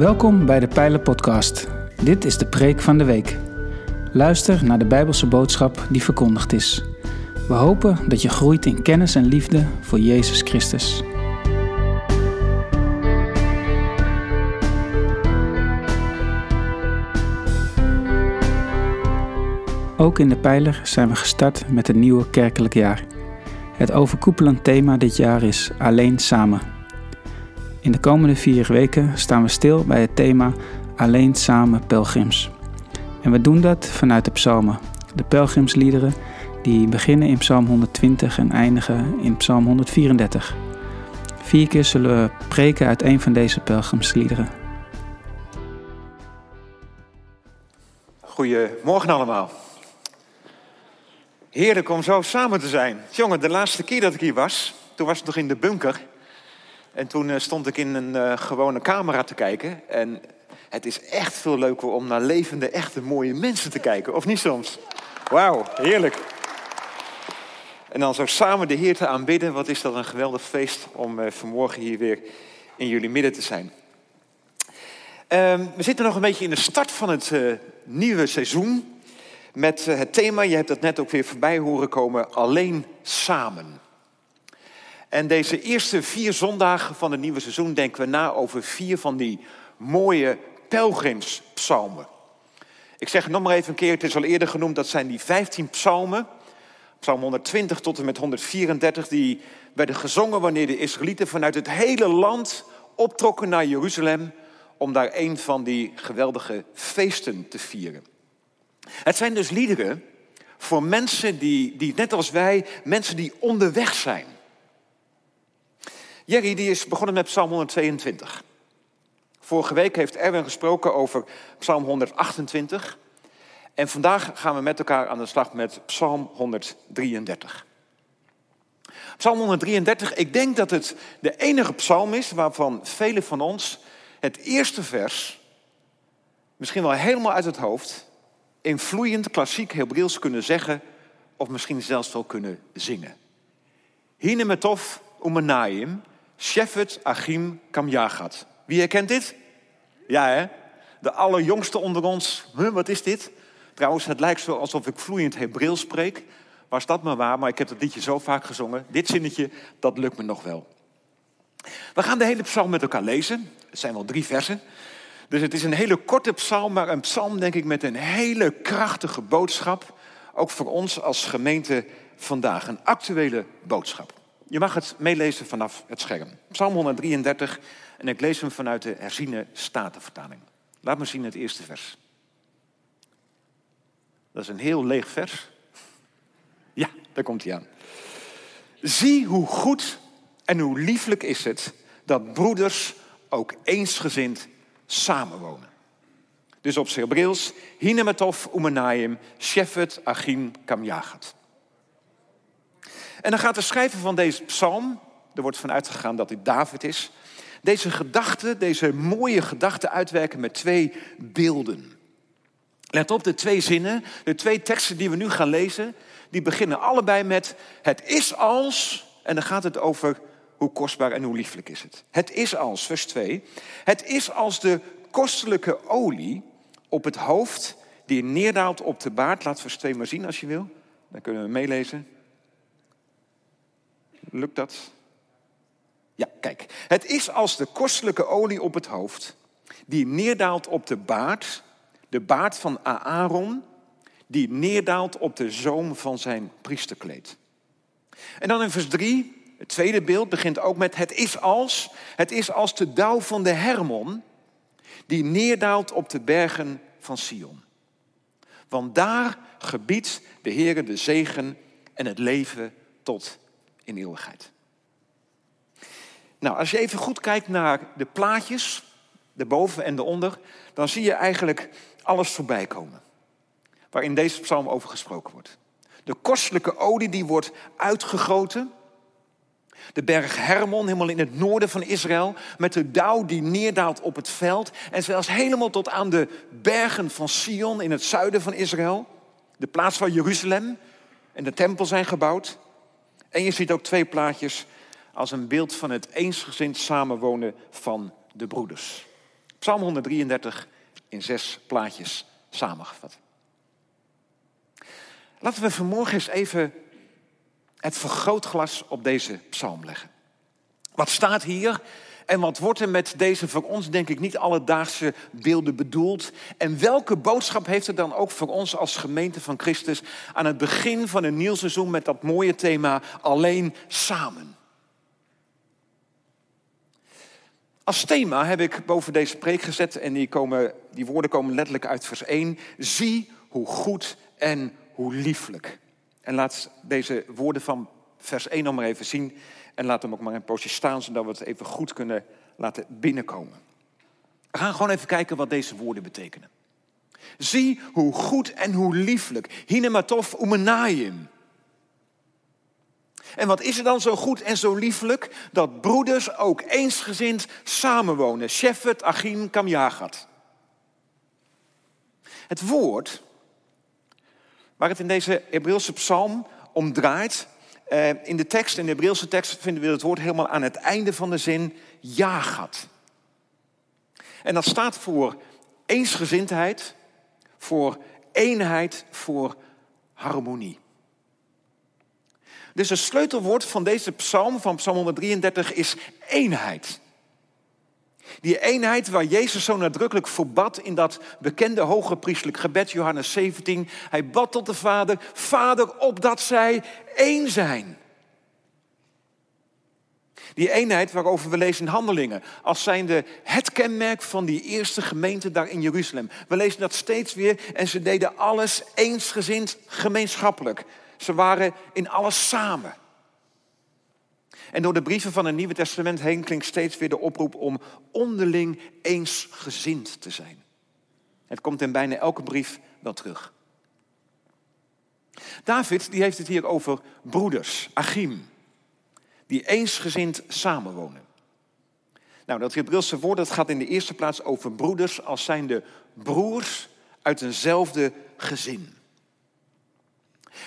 Welkom bij de Pijlen Podcast. Dit is de preek van de week. Luister naar de Bijbelse boodschap die verkondigd is. We hopen dat je groeit in kennis en liefde voor Jezus Christus. Ook in de Pijler zijn we gestart met een nieuwe kerkelijk jaar. Het overkoepelend thema dit jaar is Alleen Samen. In de komende vier weken staan we stil bij het thema Alleen Samen Pelgrims. En we doen dat vanuit de psalmen, de pelgrimsliederen die beginnen in Psalm 120 en eindigen in Psalm 134. Vier keer zullen we preken uit een van deze pelgrimsliederen. Goedemorgen allemaal. Heerlijk om zo samen te zijn. Jongen, de laatste keer dat ik hier was, toen was het nog in de bunker. En toen eh, stond ik in een uh, gewone camera te kijken. En het is echt veel leuker om naar levende, echte, mooie mensen te kijken. Of niet soms? Wauw, heerlijk. En dan zo samen de Heer te aanbidden. Wat is dat een geweldig feest om uh, vanmorgen hier weer in jullie midden te zijn. Um, we zitten nog een beetje in de start van het nieuwe seizoen met eh, het thema, je hebt het net ook weer voorbij horen komen, alleen samen. En deze eerste vier zondagen van het nieuwe seizoen denken we na over vier van die mooie pelgrimspsalmen. Ik zeg nog maar even een keer, het is al eerder genoemd, dat zijn die 15 psalmen. Psalm 120 tot en met 134, die werden gezongen wanneer de Israëlieten vanuit het hele land optrokken naar Jeruzalem om daar een van die geweldige feesten te vieren. Het zijn dus liederen voor mensen die, die, net als wij, mensen die onderweg zijn. Jerry die is begonnen met Psalm 122. Vorige week heeft Erwin gesproken over Psalm 128. En vandaag gaan we met elkaar aan de slag met Psalm 133. Psalm 133, ik denk dat het de enige psalm is waarvan velen van ons het eerste vers misschien wel helemaal uit het hoofd in vloeiend klassiek Hebreeuws kunnen zeggen, of misschien zelfs wel kunnen zingen. Hinemetov umenayim, Shefet Achim Kamjagat. Wie herkent dit? Ja, hè? De allerjongste onder ons. Huh, wat is dit? Trouwens, het lijkt zo alsof ik vloeiend Hebreeuws spreek. Was dat maar waar, maar ik heb het liedje zo vaak gezongen. Dit zinnetje, dat lukt me nog wel. We gaan de hele psalm met elkaar lezen. Het zijn wel drie versen. Dus het is een hele korte psalm, maar een psalm denk ik met een hele krachtige boodschap. Ook voor ons als gemeente vandaag. Een actuele boodschap. Je mag het meelezen vanaf het scherm. Psalm 133 en ik lees hem vanuit de herziene statenvertaling. Laat me zien het eerste vers. Dat is een heel leeg vers. Ja, daar komt hij aan. Zie hoe goed en hoe lieflijk is het dat broeders ook eensgezind samenwonen. Dus op Hebreeuws, Hinemetov Umenayim, Shefet Achim Kamjagat. En dan gaat de schrijver van deze psalm, er wordt vanuit gegaan dat dit David is, deze gedachte, deze mooie gedachte uitwerken met twee beelden. Let op, de twee zinnen, de twee teksten die we nu gaan lezen, die beginnen allebei met het is als, en dan gaat het over hoe kostbaar en hoe lieflijk is het. Het is als, vers 2, het is als de kostelijke olie op het hoofd die neerdaalt op de baard. Laat vers 2 maar zien als je wil. Dan kunnen we meelezen. Lukt dat? Ja, kijk. Het is als de kostelijke olie op het hoofd die neerdaalt op de baard, de baard van Aaron, die neerdaalt op de zoom van zijn priesterkleed. En dan in vers 3, het tweede beeld begint ook met het is als. Het is als de dauw van de Hermon die neerdaalt op de bergen van Sion. Want daar gebiedt de Heere de zegen en het leven tot eeuwigheid. Nou, als je even goed kijkt naar de plaatjes, de boven en de onder, dan zie je eigenlijk alles voorbij komen. Waar in deze psalm over gesproken wordt. De kostelijke olie die wordt uitgegoten de berg Hermon, helemaal in het noorden van Israël, met de dauw die neerdaalt op het veld. En zelfs helemaal tot aan de bergen van Sion in het zuiden van Israël. De plaats waar Jeruzalem en de tempel zijn gebouwd. En je ziet ook twee plaatjes als een beeld van het eensgezind samenwonen van de broeders. Psalm 133 in zes plaatjes samengevat. Laten we vanmorgen eens even het vergrootglas op deze psalm leggen. Wat staat hier en wat wordt er met deze voor ons denk ik niet alledaagse beelden bedoeld? En welke boodschap heeft het dan ook voor ons als gemeente van Christus aan het begin van een nieuw seizoen met dat mooie thema alleen samen? Als thema heb ik boven deze preek gezet en die, komen, die woorden komen letterlijk uit vers 1. Zie hoe goed en hoe lieflijk. En laat deze woorden van vers 1 nog maar even zien. En laat hem ook maar een poosje staan, zodat we het even goed kunnen laten binnenkomen. We gaan gewoon even kijken wat deze woorden betekenen. Zie hoe goed en hoe lieflijk. Hinematov umenayim. En wat is er dan zo goed en zo lieflijk? Dat broeders ook eensgezind samenwonen. Shefet, Achim, Kamjagat. Het woord waar het in deze Hebreeuwse psalm om draait. Eh, in de tekst, in de Hebreeuwse tekst, vinden we het woord helemaal aan het einde van de zin jagat. En dat staat voor eensgezindheid, voor eenheid, voor harmonie. Dus het sleutelwoord van deze psalm, van psalm 133, is eenheid. Die eenheid waar Jezus zo nadrukkelijk voor bad in dat bekende hoge priestelijk gebed, Johannes 17. Hij bad tot de Vader, Vader, opdat zij één zijn. Die eenheid waarover we lezen in Handelingen, als zijnde het kenmerk van die eerste gemeente daar in Jeruzalem. We lezen dat steeds weer en ze deden alles eensgezind gemeenschappelijk. Ze waren in alles samen. En door de brieven van het Nieuwe Testament heen klinkt steeds weer de oproep om onderling eensgezind te zijn. Het komt in bijna elke brief wel terug. David die heeft het hier over broeders, Achim, die eensgezind samenwonen. Nou, dat Hebreeuwse woord gaat in de eerste plaats over broeders als zijnde broers uit eenzelfde gezin.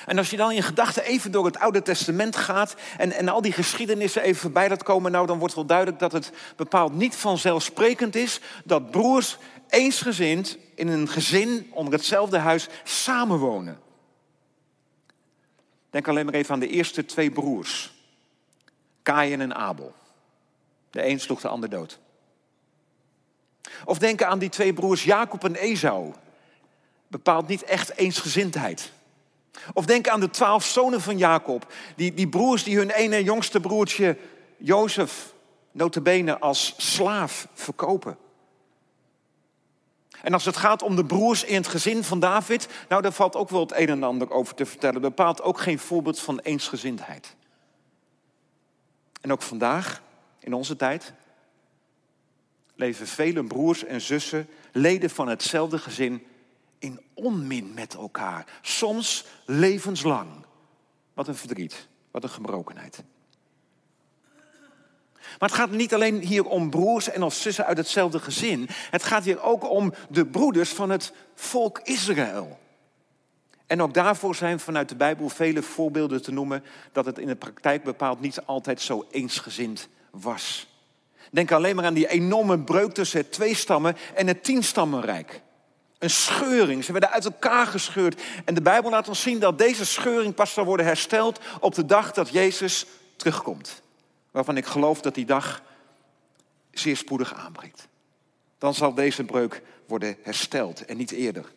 En als je dan in gedachten even door het Oude Testament gaat en, en al die geschiedenissen even voorbij laat komen, nou dan wordt wel duidelijk dat het bepaald niet vanzelfsprekend is dat broers eensgezind in een gezin onder hetzelfde huis samenwonen. Denk alleen maar even aan de eerste twee broers, Kain en Abel. De een sloeg de ander dood. Of denk aan die twee broers Jacob en Esau. Bepaalt niet echt eensgezindheid. Of denk aan de twaalf zonen van Jacob. Die, die broers die hun ene jongste broertje Jozef notabene als slaaf verkopen. En als het gaat om de broers in het gezin van David, nou daar valt ook wel het een en ander over te vertellen. Bepaalt ook geen voorbeeld van eensgezindheid. En ook vandaag, in onze tijd, leven vele broers en zussen, leden van hetzelfde gezin, in onmin met elkaar. Soms levenslang. Wat een verdriet, wat een gebrokenheid. Maar het gaat niet alleen hier om broers en of zussen uit hetzelfde gezin. Het gaat hier ook om de broeders van het volk Israël. En ook daarvoor zijn vanuit de Bijbel vele voorbeelden te noemen dat het in de praktijk bepaald niet altijd zo eensgezind was. Denk alleen maar aan die enorme breuk tussen het twee stammen en het tienstammenrijk. Een scheuring. Ze werden uit elkaar gescheurd. En de Bijbel laat ons zien dat deze scheuring pas zal worden hersteld op de dag dat Jezus terugkomt. Waarvan ik geloof dat die dag zeer spoedig aanbreekt. Dan zal deze breuk worden hersteld en niet eerder.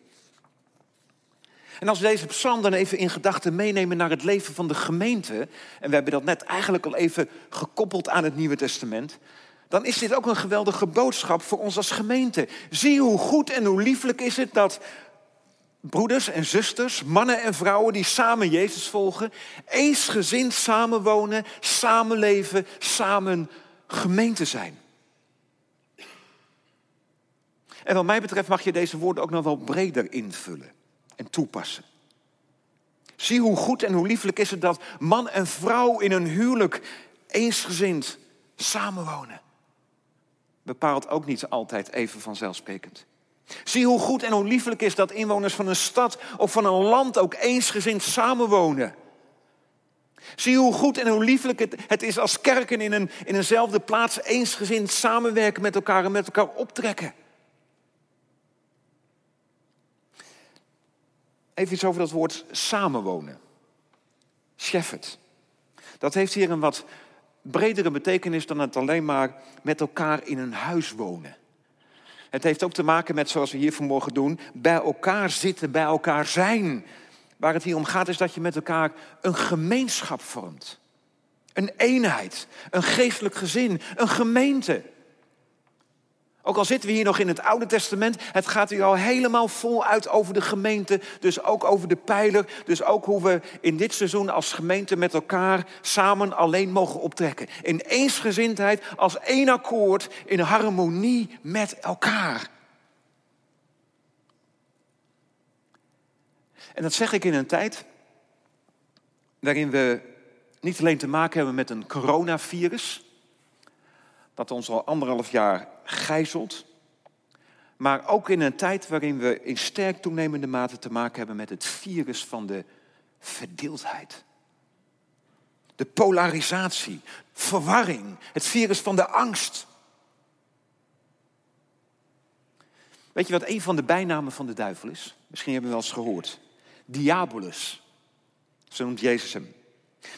En als we deze psalm dan even in gedachten meenemen naar het leven van de gemeente, en we hebben dat net eigenlijk al even gekoppeld aan het Nieuwe Testament, dan is dit ook een geweldige boodschap voor ons als gemeente. Zie hoe goed en hoe lieflijk is het dat broeders en zusters, mannen en vrouwen die samen Jezus volgen, eensgezind samenwonen, samenleven, samen gemeente zijn. En wat mij betreft mag je deze woorden ook nog wel breder invullen en toepassen. Zie hoe goed en hoe lieflijk is het dat man en vrouw in een huwelijk eensgezind samenwonen bepaalt ook niet altijd even vanzelfsprekend. Zie hoe goed en hoe liefelijk is dat inwoners van een stad of van een land ook eensgezind samenwonen. Zie hoe goed en hoe liefelijk het, is als kerken in, een, in eenzelfde plaats eensgezind samenwerken met elkaar en met elkaar optrekken. Even iets over dat woord samenwonen. Shefford. Dat heeft hier een wat bredere betekenis dan het alleen maar met elkaar in een huis wonen. Het heeft ook te maken met, zoals we hier vanmorgen doen, bij elkaar zitten, bij elkaar zijn. Waar het hier om gaat is dat je met elkaar een gemeenschap vormt. Een eenheid, een geestelijk gezin, een gemeente. Ook al zitten we hier nog in het Oude Testament, het gaat hier al helemaal voluit over de gemeente, dus ook over de pijler, dus ook hoe we in dit seizoen als gemeente met elkaar samen alleen mogen optrekken. In eensgezindheid, als één akkoord, in harmonie met elkaar. En dat zeg ik in een tijd waarin we niet alleen te maken hebben met een coronavirus, dat ons al anderhalf jaar gijzelt. Maar ook in een tijd waarin we in sterk toenemende mate te maken hebben met het virus van de verdeeldheid. De polarisatie, verwarring, het virus van de angst. Weet je wat een van de bijnamen van de duivel is? Misschien hebben we wel eens gehoord. Diabolus. Zo noemt Jezus hem.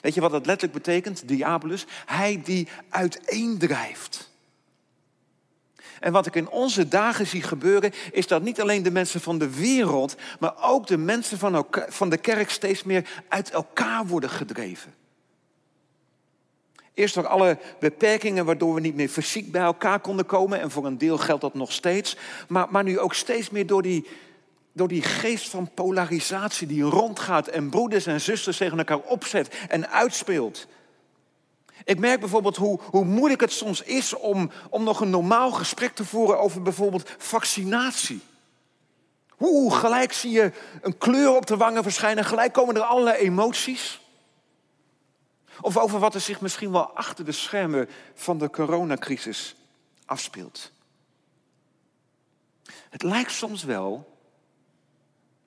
Weet je wat dat letterlijk betekent? Diabolus. Hij die uiteendrijft. En wat ik in onze dagen zie gebeuren, is dat niet alleen de mensen van de wereld, maar ook de mensen van, van de kerk steeds meer uit elkaar worden gedreven. Eerst door alle beperkingen waardoor we niet meer fysiek bij elkaar konden komen. En voor een deel geldt dat nog steeds. Maar, maar nu ook steeds meer door die, door die geest van polarisatie die rondgaat en broeders en zusters tegen elkaar opzet en uitspeelt. Ik merk bijvoorbeeld hoe, hoe moeilijk het soms is om, om nog een normaal gesprek te voeren over bijvoorbeeld vaccinatie. Hoe gelijk zie je een kleur op de wangen verschijnen, gelijk komen er allerlei emoties. Of over wat er zich misschien wel achter de schermen van de coronacrisis afspeelt. Het lijkt soms wel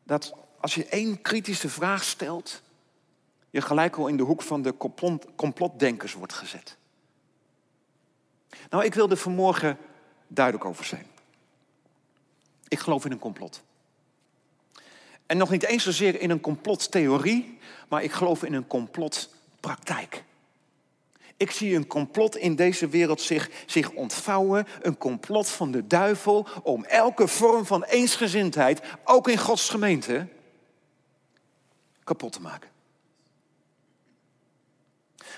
dat als je één kritische vraag stelt, je gelijk al in de hoek van de complotdenkers wordt gezet. Nou, ik wil er vanmorgen duidelijk over zijn. Ik geloof in een complot. En nog niet eens zozeer in een complottheorie, maar ik geloof in een complotpraktijk. Ik zie een complot in deze wereld zich, zich ontvouwen. Een complot van de duivel om elke vorm van eensgezindheid, ook in Gods gemeente, kapot te maken.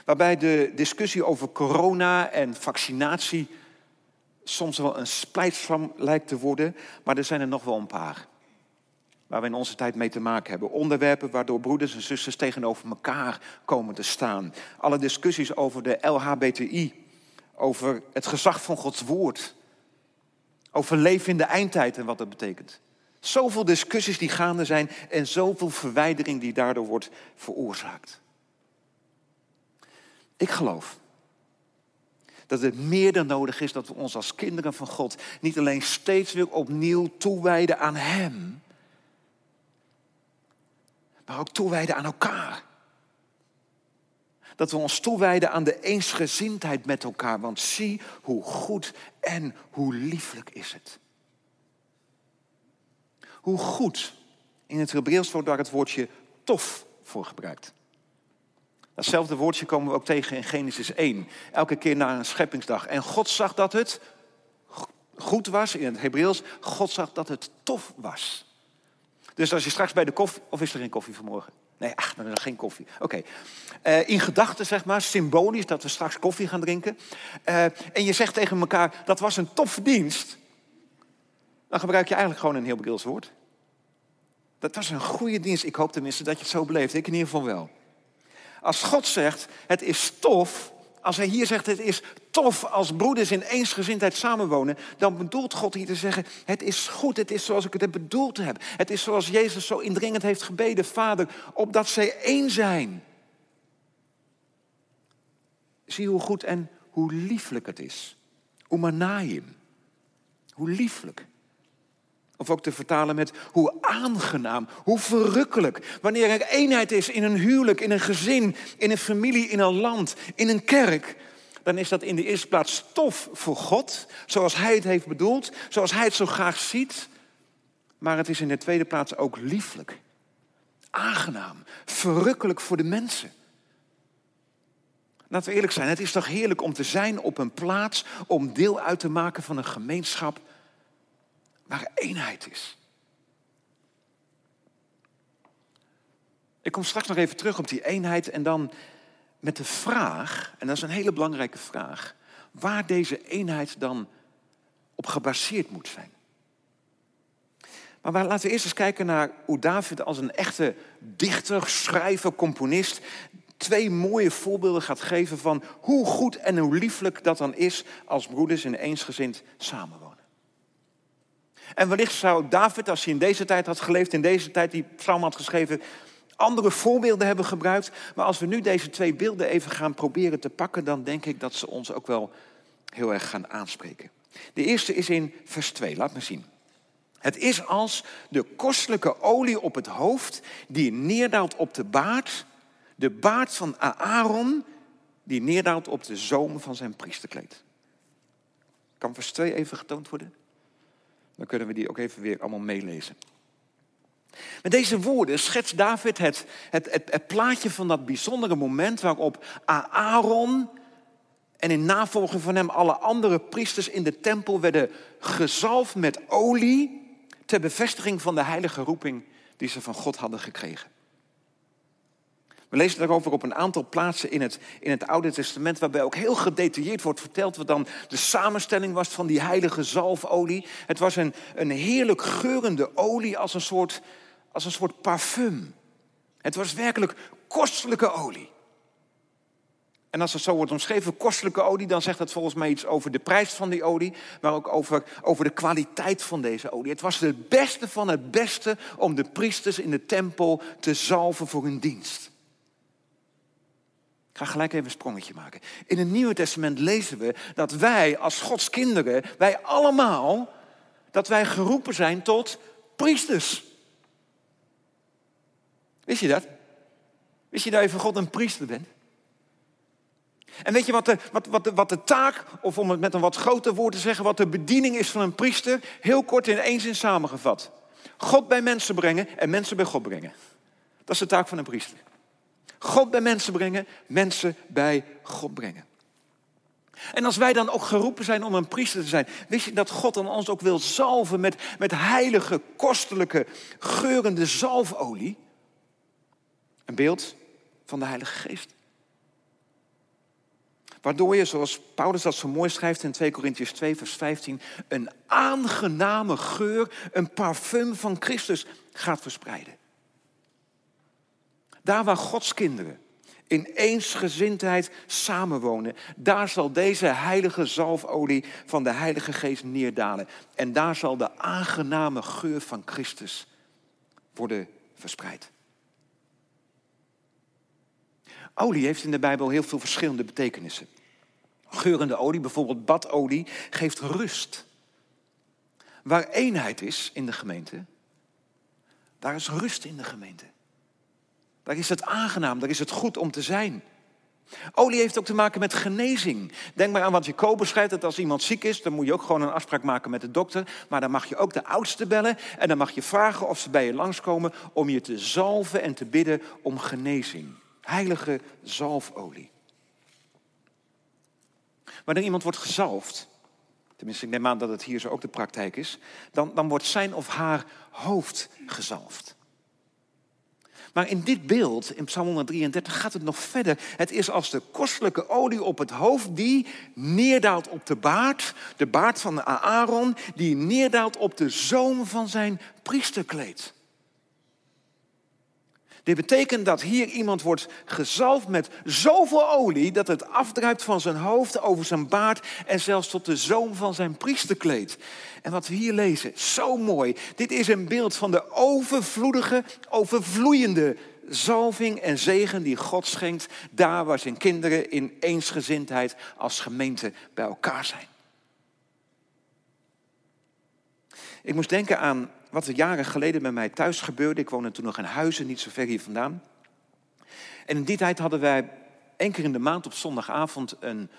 Waarbij de discussie over corona en vaccinatie soms wel een splijtsvlam lijkt te worden, maar er zijn er nog wel een paar. Waar we in onze tijd mee te maken hebben. Onderwerpen waardoor broeders en zusters tegenover elkaar komen te staan. Alle discussies over de LHBTI, over het gezag van Gods woord. Over leven in de eindtijd en wat dat betekent. Zoveel discussies die gaande zijn en zoveel verwijdering die daardoor wordt veroorzaakt. Ik geloof dat het meer dan nodig is dat we ons als kinderen van God niet alleen steeds weer opnieuw toewijden aan Hem, maar ook toewijden aan elkaar. Dat we ons toewijden aan de eensgezindheid met elkaar, want zie hoe goed en hoe lieflijk is het. Hoe goed, in het Hebreeuws wordt daar het woordje tof voor gebruikt. Datzelfde woordje komen we ook tegen in Genesis 1. Elke keer na een scheppingsdag. En God zag dat het goed was, in het Hebreeuws. God zag dat het tof was. Dus als je straks bij de koffie... Of is er geen koffie vanmorgen? Nee, ach, dan is geen koffie. Oké. Eh, in gedachten, zeg maar, symbolisch, dat we straks koffie gaan drinken. Uh, en je zegt tegen elkaar, dat was een toffe dienst. Dan gebruik je eigenlijk gewoon een heel Hebreeuws woord. Dat was een goede dienst. Ik hoop tenminste dat je het zo beleeft. Ik in ieder geval wel. Als God zegt, het is tof, als hij hier zegt, het is tof als broeders in eensgezindheid samenwonen, dan bedoelt God hier te zeggen, het is goed, het is zoals ik het bedoeld heb. Het is zoals Jezus zo indringend heeft gebeden, Vader, opdat zij één zijn. Zie hoe goed en hoe lieflijk het is. Umanaim. Hoe lieflijk. Of ook te vertalen met hoe aangenaam, hoe verrukkelijk. Wanneer er eenheid is in een huwelijk, in een gezin, in een familie, in een land, in een kerk. Dan is dat in de eerste plaats stof voor God, zoals Hij het heeft bedoeld, zoals Hij het zo graag ziet. Maar het is in de tweede plaats ook lieflijk. aangenaam, verrukkelijk voor de mensen. Laten we eerlijk zijn, het is toch heerlijk om te zijn op een plaats, om deel uit te maken van een gemeenschap waar eenheid is. Ik kom straks nog even terug op die eenheid en dan met de vraag, en dat is een hele belangrijke vraag, waar deze eenheid dan op gebaseerd moet zijn. Maar laten we eerst eens kijken naar hoe David als een echte dichter, schrijver, componist twee mooie voorbeelden gaat geven van hoe goed en hoe lieflijk dat dan is als broeders in eensgezind samenwonen. En wellicht zou David, als hij in deze tijd had geleefd, in deze tijd die psalm had geschreven, andere voorbeelden hebben gebruikt. Maar als we nu deze twee beelden even gaan proberen te pakken, dan denk ik dat ze ons ook wel heel erg gaan aanspreken. De eerste is in vers 2, laat me zien. Het is als de kostelijke olie op het hoofd die neerdaalt op de baard, de baard van Aaron die neerdaalt op de zoom van zijn priesterkleed. Kan vers 2 even getoond worden? Dan kunnen we die ook even weer allemaal meelezen. Met deze woorden schetst David het, het, het, het plaatje van dat bijzondere moment waarop Aaron en in navolging van hem alle andere priesters in de tempel werden gezalfd met olie ter bevestiging van de heilige roeping die ze van God hadden gekregen. We lezen daarover op een aantal plaatsen in het, in het Oude Testament, waarbij ook heel gedetailleerd wordt verteld wat dan de samenstelling was van die heilige zalfolie. Het was een, een heerlijk geurende olie als een, soort, als een soort parfum. Het was werkelijk kostelijke olie. En als het zo wordt omschreven, kostelijke olie, dan zegt dat volgens mij iets over de prijs van die olie, maar ook over, over de kwaliteit van deze olie. Het was het beste van het beste om de priesters in de tempel te zalven voor hun dienst. Ik ga gelijk even een sprongetje maken. In het Nieuwe Testament lezen we dat wij als Gods kinderen, wij allemaal, dat wij geroepen zijn tot priesters. Wist je dat? Wist je dat je van God een priester bent? En weet je wat de, wat, wat, wat de taak, of om het met een wat groter woord te zeggen, wat de bediening is van een priester? Heel kort in één zin samengevat. God bij mensen brengen en mensen bij God brengen. Dat is de taak van een priester. God bij mensen brengen, mensen bij God brengen. En als wij dan ook geroepen zijn om een priester te zijn, wist je dat God dan ons ook wil zalven met, met heilige, kostelijke, geurende zalfolie? Een beeld van de Heilige Geest. Waardoor je, zoals Paulus dat zo mooi schrijft in 2 Korintiërs 2, vers 15, een aangename geur, een parfum van Christus gaat verspreiden. Daar waar Gods kinderen in eensgezindheid samenwonen, daar zal deze heilige zalfolie van de Heilige Geest neerdalen. En daar zal de aangename geur van Christus worden verspreid. Olie heeft in de Bijbel heel veel verschillende betekenissen. Geurende olie, bijvoorbeeld badolie, geeft rust. Waar eenheid is in de gemeente, daar is rust in de gemeente. Daar is het aangenaam, daar is het goed om te zijn. Olie heeft ook te maken met genezing. Denk maar aan wat Jacobus schrijft, dat als iemand ziek is, dan moet je ook gewoon een afspraak maken met de dokter. Maar dan mag je ook de oudste bellen en dan mag je vragen of ze bij je langskomen om je te zalven en te bidden om genezing. Heilige zalfolie. Wanneer iemand wordt gezalfd, tenminste ik neem aan dat het hier zo ook de praktijk is, dan, dan wordt zijn of haar hoofd gezalfd. Maar in dit beeld, in Psalm 133, gaat het nog verder. Het is als de kostelijke olie op het hoofd die neerdaalt op de baard, de baard van Aaron, die neerdaalt op de zoom van zijn priesterkleed. Dit betekent dat hier iemand wordt gezalfd met zoveel olie dat het afdruipt van zijn hoofd over zijn baard en zelfs tot de zoom van zijn priesterkleed. En wat we hier lezen, zo mooi. Dit is een beeld van de overvloedige, overvloeiende zalving en zegen die God schenkt daar waar zijn kinderen in eensgezindheid als gemeente bij elkaar zijn. Ik moest denken aan wat er jaren geleden met mij thuis gebeurde. Ik woonde toen nog in Huizen, niet zo ver hier vandaan. En in die tijd hadden wij één keer in de maand op zondagavond een,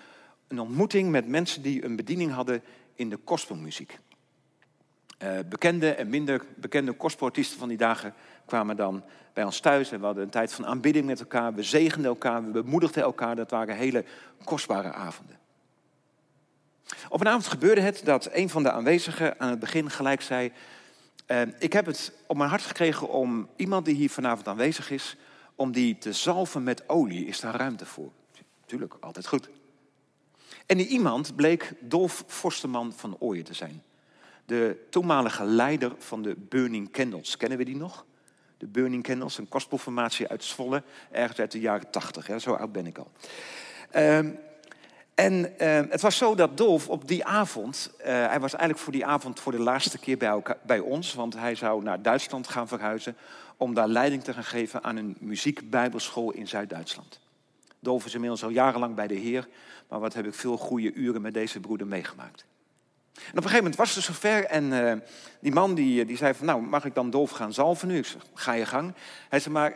een ontmoeting met mensen die een bediening hadden in de gospelmuziek. Uh, bekende en minder bekende gospelارtiesten van die dagen kwamen dan bij ons thuis en we hadden een tijd van aanbidding met elkaar. We zegenden elkaar, we bemoedigden elkaar. Dat waren hele kostbare avonden. Op een avond gebeurde het dat een van de aanwezigen aan het begin gelijk zei: uh, Ik heb het op mijn hart gekregen om iemand die hier vanavond aanwezig is, om die te zalven met olie. Is daar ruimte voor? Tuurlijk, altijd goed. En die iemand bleek Dolf Forsterman van Ooyen te zijn. De toenmalige leider van de Burning Candles. Kennen we die nog? De Burning Candles, een gospelformatie uit Zwolle, ergens uit de jaren tachtig. Zo oud ben ik al. Uh, en uh, het was zo dat Dolf op die avond, uh, hij was eigenlijk voor die avond voor de laatste keer bij, bij ons, want hij zou naar Duitsland gaan verhuizen om daar leiding te gaan geven aan een muziekbijbelschool in Zuid-Duitsland. Dolf is inmiddels al jarenlang bij de Heer, maar wat heb ik veel goede uren met deze broeder meegemaakt. En op een gegeven moment was het zover en uh, die man die, die zei van nou mag ik dan Dolf gaan zalven nu? Ik ga je gang. Hij zei maar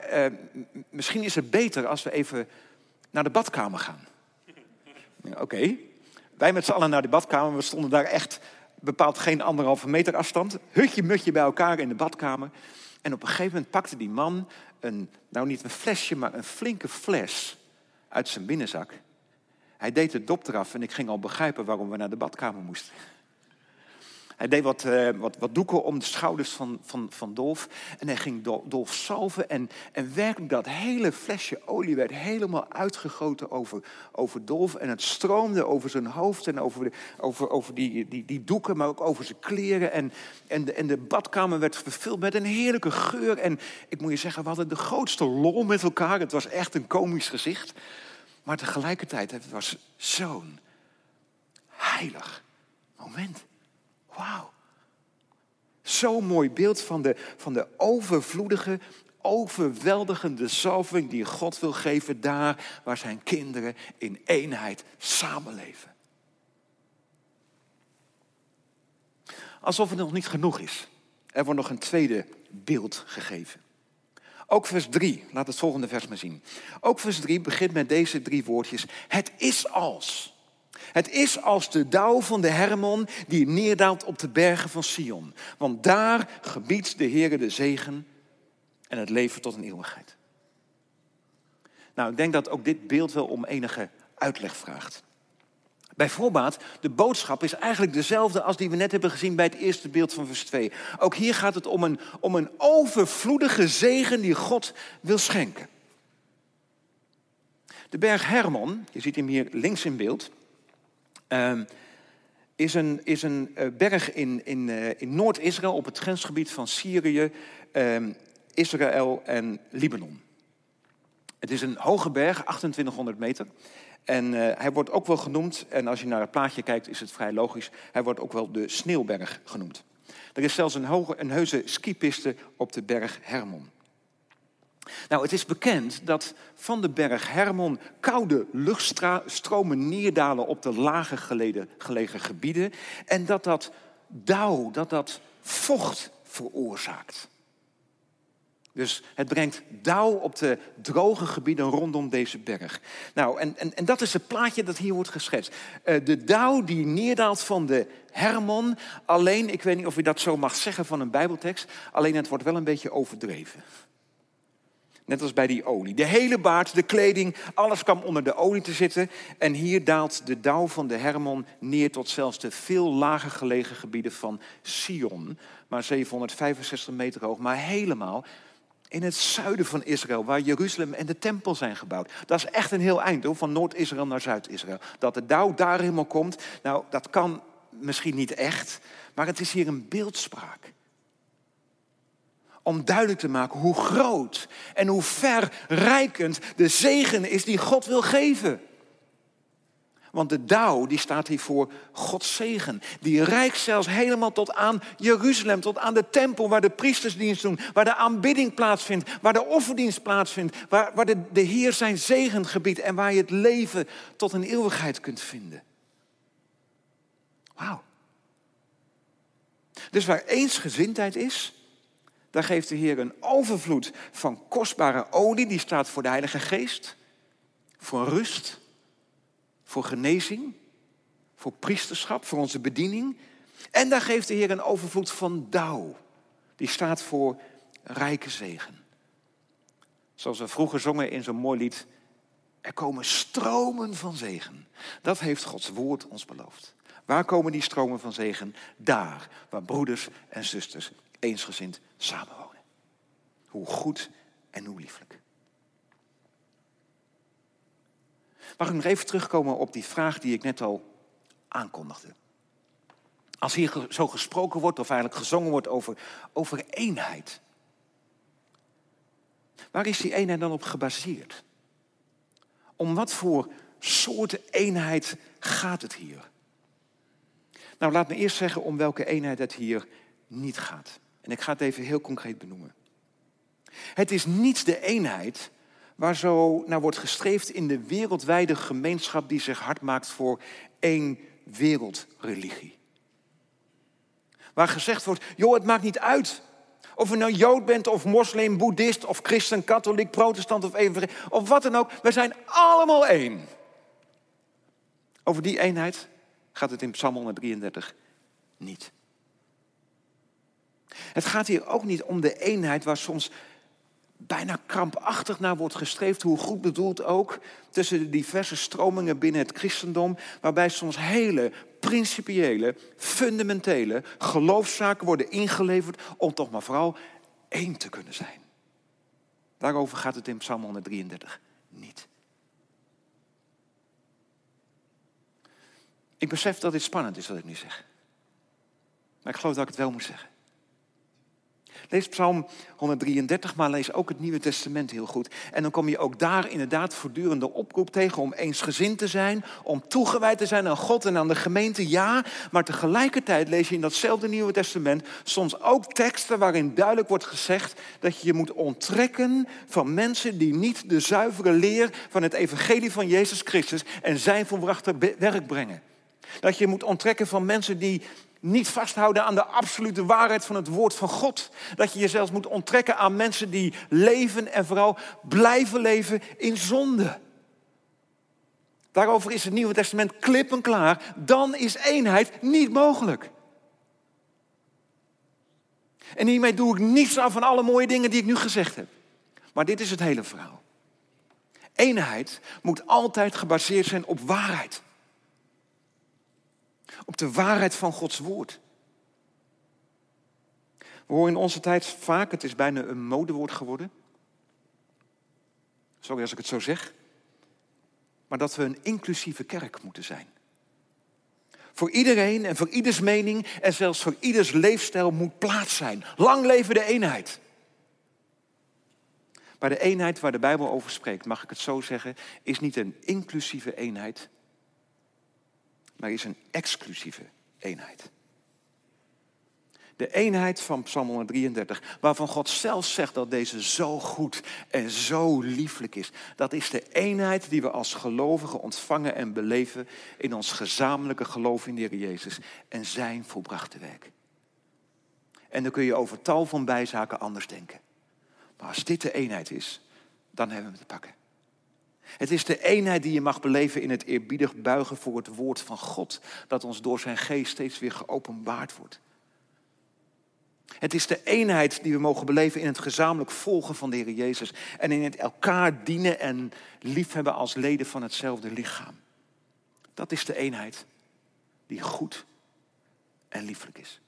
misschien is het beter als we even naar de badkamer gaan. Oké. Wij met z'n allen naar de badkamer. We stonden daar echt bepaald geen anderhalve meter afstand. Hutje mutje bij elkaar in de badkamer. En op een gegeven moment pakte die man een, nou niet een flesje, maar een flinke fles uit zijn binnenzak. Hij deed de dop eraf en ik ging al begrijpen waarom we naar de badkamer moesten. Hij deed wat, uh, wat, wat, doeken om de schouders van, van, van Dolf. En hij ging Dolf salven. En, en werkelijk dat hele flesje olie werd helemaal uitgegoten over, over Dolf. En het stroomde over zijn hoofd en over, de, over, over die, die, die doeken, maar ook over zijn kleren. En, en, de, en de badkamer werd vervuld met een heerlijke geur. En ik moet je zeggen, we hadden de grootste lol met elkaar. Het was echt een komisch gezicht. Maar tegelijkertijd, het was zo'n heilig moment. Wauw. Zo'n mooi beeld van de, van de overvloedige, overweldigende zalving die God wil geven daar waar zijn kinderen in eenheid samenleven. Alsof het nog niet genoeg is. Er wordt nog een tweede beeld gegeven. Ook vers 3, laat het volgende vers maar zien. Ook vers 3 begint met deze drie woordjes. Het is als. Het is als de dauw van de Hermon die neerdaalt op de bergen van Sion. Want daar gebiedt de Heer de zegen en het leven tot een eeuwigheid. Nou, ik denk dat ook dit beeld wel om enige uitleg vraagt. Bij voorbaat, de boodschap is eigenlijk dezelfde als die we net hebben gezien bij het eerste beeld van vers 2. Ook hier gaat het om een, om een overvloedige zegen die God wil schenken. De berg Hermon, je ziet hem hier links in beeld, uh, is een, is een uh, berg in, in, uh, in Noord-Israël op het grensgebied van Syrië, uh, Israël en Libanon. Het is een hoge berg, 2800 meter. En uh, hij wordt ook wel genoemd, en als je naar het plaatje kijkt is het vrij logisch, hij wordt ook wel de Sneeuwberg genoemd. Er is zelfs een, hoge, een heuse skipiste op de berg Hermon. Nou, het is bekend dat van de berg Hermon koude luchtstromen neerdalen op de lager gelegen, gebieden en dat dat dauw, dat dat vocht veroorzaakt. Dus het brengt dauw op de droge gebieden rondom deze berg. Nou, en, en, en dat is het plaatje dat hier wordt geschetst. Uh, de dauw die neerdaalt van de Hermon. Alleen, ik weet niet of je dat zo mag zeggen van een Bijbeltekst. Alleen het wordt wel een beetje overdreven. Net als bij die olie. De hele baard, de kleding, alles kwam onder de olie te zitten. En hier daalt de dauw van de Hermon neer tot zelfs de veel lager gelegen gebieden van Sion. Maar 765 meter hoog, maar helemaal in het zuiden van Israël, waar Jeruzalem en de tempel zijn gebouwd. Dat is echt een heel eind, hoor, van Noord-Israël naar Zuid-Israël. Dat de dauw daar helemaal komt, nou, dat kan misschien niet echt, maar het is hier een beeldspraak om duidelijk te maken hoe groot en hoe verrijkend de zegen is die God wil geven. Want de dauw, die staat hier voor Gods zegen. Die reikt zelfs helemaal tot aan Jeruzalem, tot aan de tempel waar de priestersdienst doen, waar de aanbidding plaatsvindt, waar de offerdienst plaatsvindt, waar, waar de, de Heer zijn zegen gebiedt en waar je het leven tot een eeuwigheid kunt vinden. Wauw. Dus waar eensgezindheid is, daar geeft de Heer een overvloed van kostbare olie, die staat voor de Heilige Geest, voor rust, voor genezing, voor priesterschap, voor onze bediening. En daar geeft de Heer een overvloed van dauw, die staat voor rijke zegen. Zoals we vroeger zongen in zo'n mooi lied. Er komen stromen van zegen. Dat heeft Gods woord ons beloofd. Waar komen die stromen van zegen? Daar, waar broeders en zusters eensgezind samenwonen. Hoe goed en hoe lieflijk. Mag ik nog even terugkomen op die vraag die ik net al aankondigde? Als hier zo gesproken wordt, of eigenlijk gezongen wordt over, over eenheid. Waar is die eenheid dan op gebaseerd? Om wat voor soorten eenheid gaat het hier? Nou, laat me eerst zeggen om welke eenheid het hier niet gaat. En ik ga het even heel concreet benoemen. Het is niet de eenheid waar zo naar wordt gestreefd in de wereldwijde gemeenschap die zich hard maakt voor één wereldreligie. Waar gezegd wordt, joh, het maakt niet uit of je nou Jood bent of moslim, boeddhist of christen, katholiek, protestant of evangelist of wat dan ook. We zijn allemaal één. Over die eenheid gaat het in Psalm 133 niet. Het gaat hier ook niet om de eenheid waar soms bijna krampachtig naar wordt gestreefd, hoe goed bedoeld ook, tussen de diverse stromingen binnen het christendom, waarbij soms hele principiële, fundamentele geloofszaken worden ingeleverd om toch maar vooral één te kunnen zijn. Daarover gaat het in Psalm 133 niet. Ik besef dat dit spannend is wat ik nu zeg. Maar ik geloof dat ik het wel moet zeggen. Lees Psalm 133, maar lees ook het Nieuwe Testament heel goed. En dan kom je ook daar inderdaad voortdurende oproep tegen om eensgezind te zijn, om toegewijd te zijn aan God en aan de gemeente, ja. Maar tegelijkertijd lees je in datzelfde Nieuwe Testament soms ook teksten waarin duidelijk wordt gezegd dat je je moet onttrekken van mensen die niet de zuivere leer van het evangelie van Jezus Christus en zijn volbrachte werk brengen. Dat je moet onttrekken van mensen die niet vasthouden aan de absolute waarheid van het woord van God. Dat je jezelf moet onttrekken aan mensen die leven en vooral blijven leven in zonde. Daarover is het Nieuwe Testament klip en klaar. Dan is eenheid niet mogelijk. En hiermee doe ik niets af van alle mooie dingen die ik nu gezegd heb. Maar dit is het hele verhaal. Eenheid moet altijd gebaseerd zijn op waarheid op de waarheid van Gods woord. We horen in onze tijd vaak, het is bijna een modewoord geworden. Sorry als ik het zo zeg. Maar dat we een inclusieve kerk moeten zijn. Voor iedereen en voor ieders mening en zelfs voor ieders leefstijl moet plaats zijn. Lang leven de eenheid. Maar de eenheid waar de Bijbel over spreekt, mag ik het zo zeggen, is niet een inclusieve eenheid, maar is een exclusieve eenheid. De eenheid van Psalm 133, waarvan God zelf zegt dat deze zo goed en zo lieflijk is. Dat is de eenheid die we als gelovigen ontvangen en beleven in ons gezamenlijke geloof in de Heer Jezus en zijn volbrachte werk. En dan kun je over tal van bijzaken anders denken. Maar als dit de eenheid is, dan hebben we hem te pakken. Het is de eenheid die je mag beleven in het eerbiedig buigen voor het woord van God, dat ons door zijn geest steeds weer geopenbaard wordt. Het is de eenheid die we mogen beleven in het gezamenlijk volgen van de Heer Jezus en in het elkaar dienen en liefhebben als leden van hetzelfde lichaam. Dat is de eenheid die goed en lieflijk is.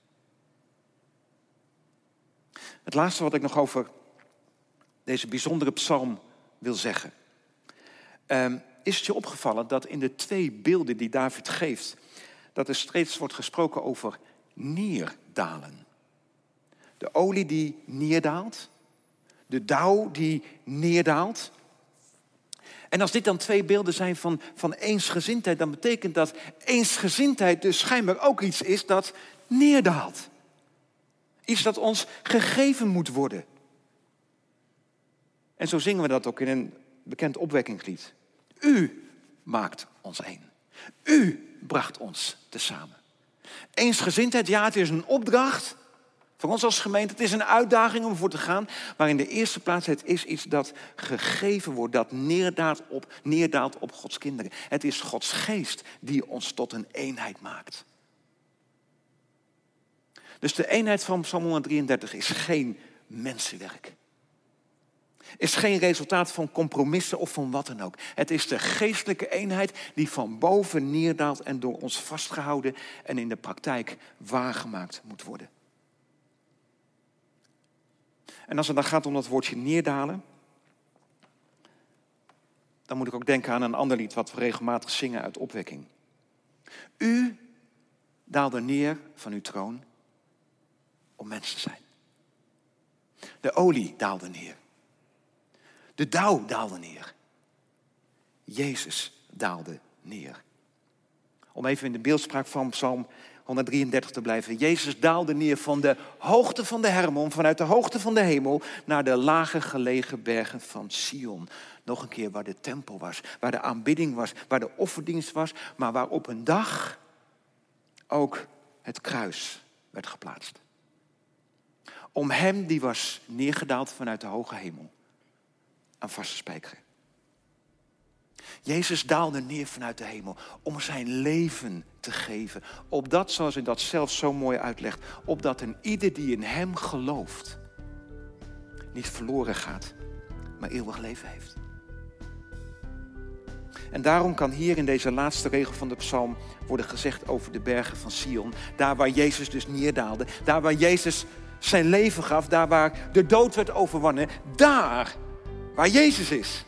Het laatste wat ik nog over deze bijzondere psalm wil zeggen Ehm, is het je opgevallen dat in de twee beelden die David geeft, dat er steeds wordt gesproken over neerdalen. De olie die neerdaalt, de dauw die neerdaalt. En als dit dan twee beelden zijn van, van eensgezindheid, dan betekent dat eensgezindheid dus schijnbaar ook iets is dat neerdaalt. Iets dat ons gegeven moet worden. En zo zingen we dat ook in een bekend opwekkingslied. U maakt ons één. U bracht ons tezamen. Eensgezindheid, ja, het is een opdracht voor ons als gemeente. Het is een uitdaging om voor te gaan. Maar in de eerste plaats, het is iets dat gegeven wordt, dat neerdaalt op, neerdaalt op Gods kinderen. Het is Gods geest die ons tot een eenheid maakt. Dus de eenheid van Psalm 133 is geen mensenwerk. Is geen resultaat van compromissen of van wat dan ook. Het is de geestelijke eenheid die van boven neerdaalt en door ons vastgehouden en in de praktijk waargemaakt moet worden. En als het dan gaat om dat woordje neerdalen, dan moet ik ook denken aan een ander lied wat we regelmatig zingen uit opwekking. U daalde neer van uw troon om mens te zijn. De olie daalde neer. De dauw daalde neer. Jezus daalde neer. Om even in de beeldspraak van Psalm 133 te blijven. Jezus daalde neer van de hoogte van de Hermon, vanuit de hoogte van de hemel, naar de lage gelegen bergen van Sion. Nog een keer waar de tempel was, waar de aanbidding was, waar de offerdienst was, maar waar op een dag ook het kruis werd geplaatst. Om hem die was neergedaald vanuit de hoge hemel aan vaste spijkeren. Jezus daalde neer vanuit de hemel om zijn leven te geven. Opdat, zoals hij dat zelf zo mooi uitlegt, opdat een ieder die in hem gelooft, niet verloren gaat, maar eeuwig leven heeft. En daarom kan hier in deze laatste regel van de psalm worden gezegd over de bergen van Sion. Daar waar Jezus dus neerdaalde. Daar waar Jezus zijn leven gaf. Daar waar de dood werd overwonnen. Daar waar Jezus is.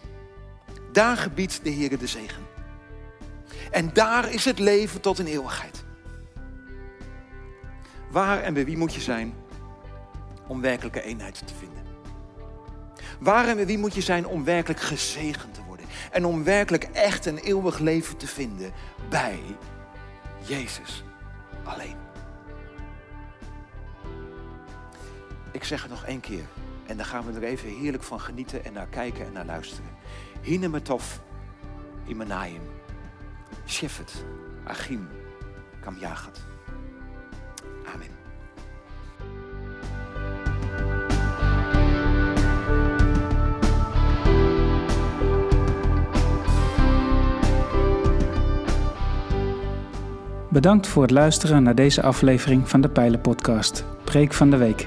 Daar gebiedt de Heer de zegen. En daar is het leven tot in eeuwigheid. Waar en bij wie moet je zijn om werkelijke eenheid te vinden? Waar en bij wie moet je zijn om werkelijk gezegend te worden? En om werkelijk echt een eeuwig leven te vinden bij Jezus alleen. Ik zeg het nog één keer. En dan gaan we er even heerlijk van genieten en naar kijken en naar luisteren. Hinemetov, Imanayim, Shefet, Achim, Kamjagat. Amen. Bedankt voor het luisteren naar deze aflevering van de Pijlen Podcast, Preek van de Week.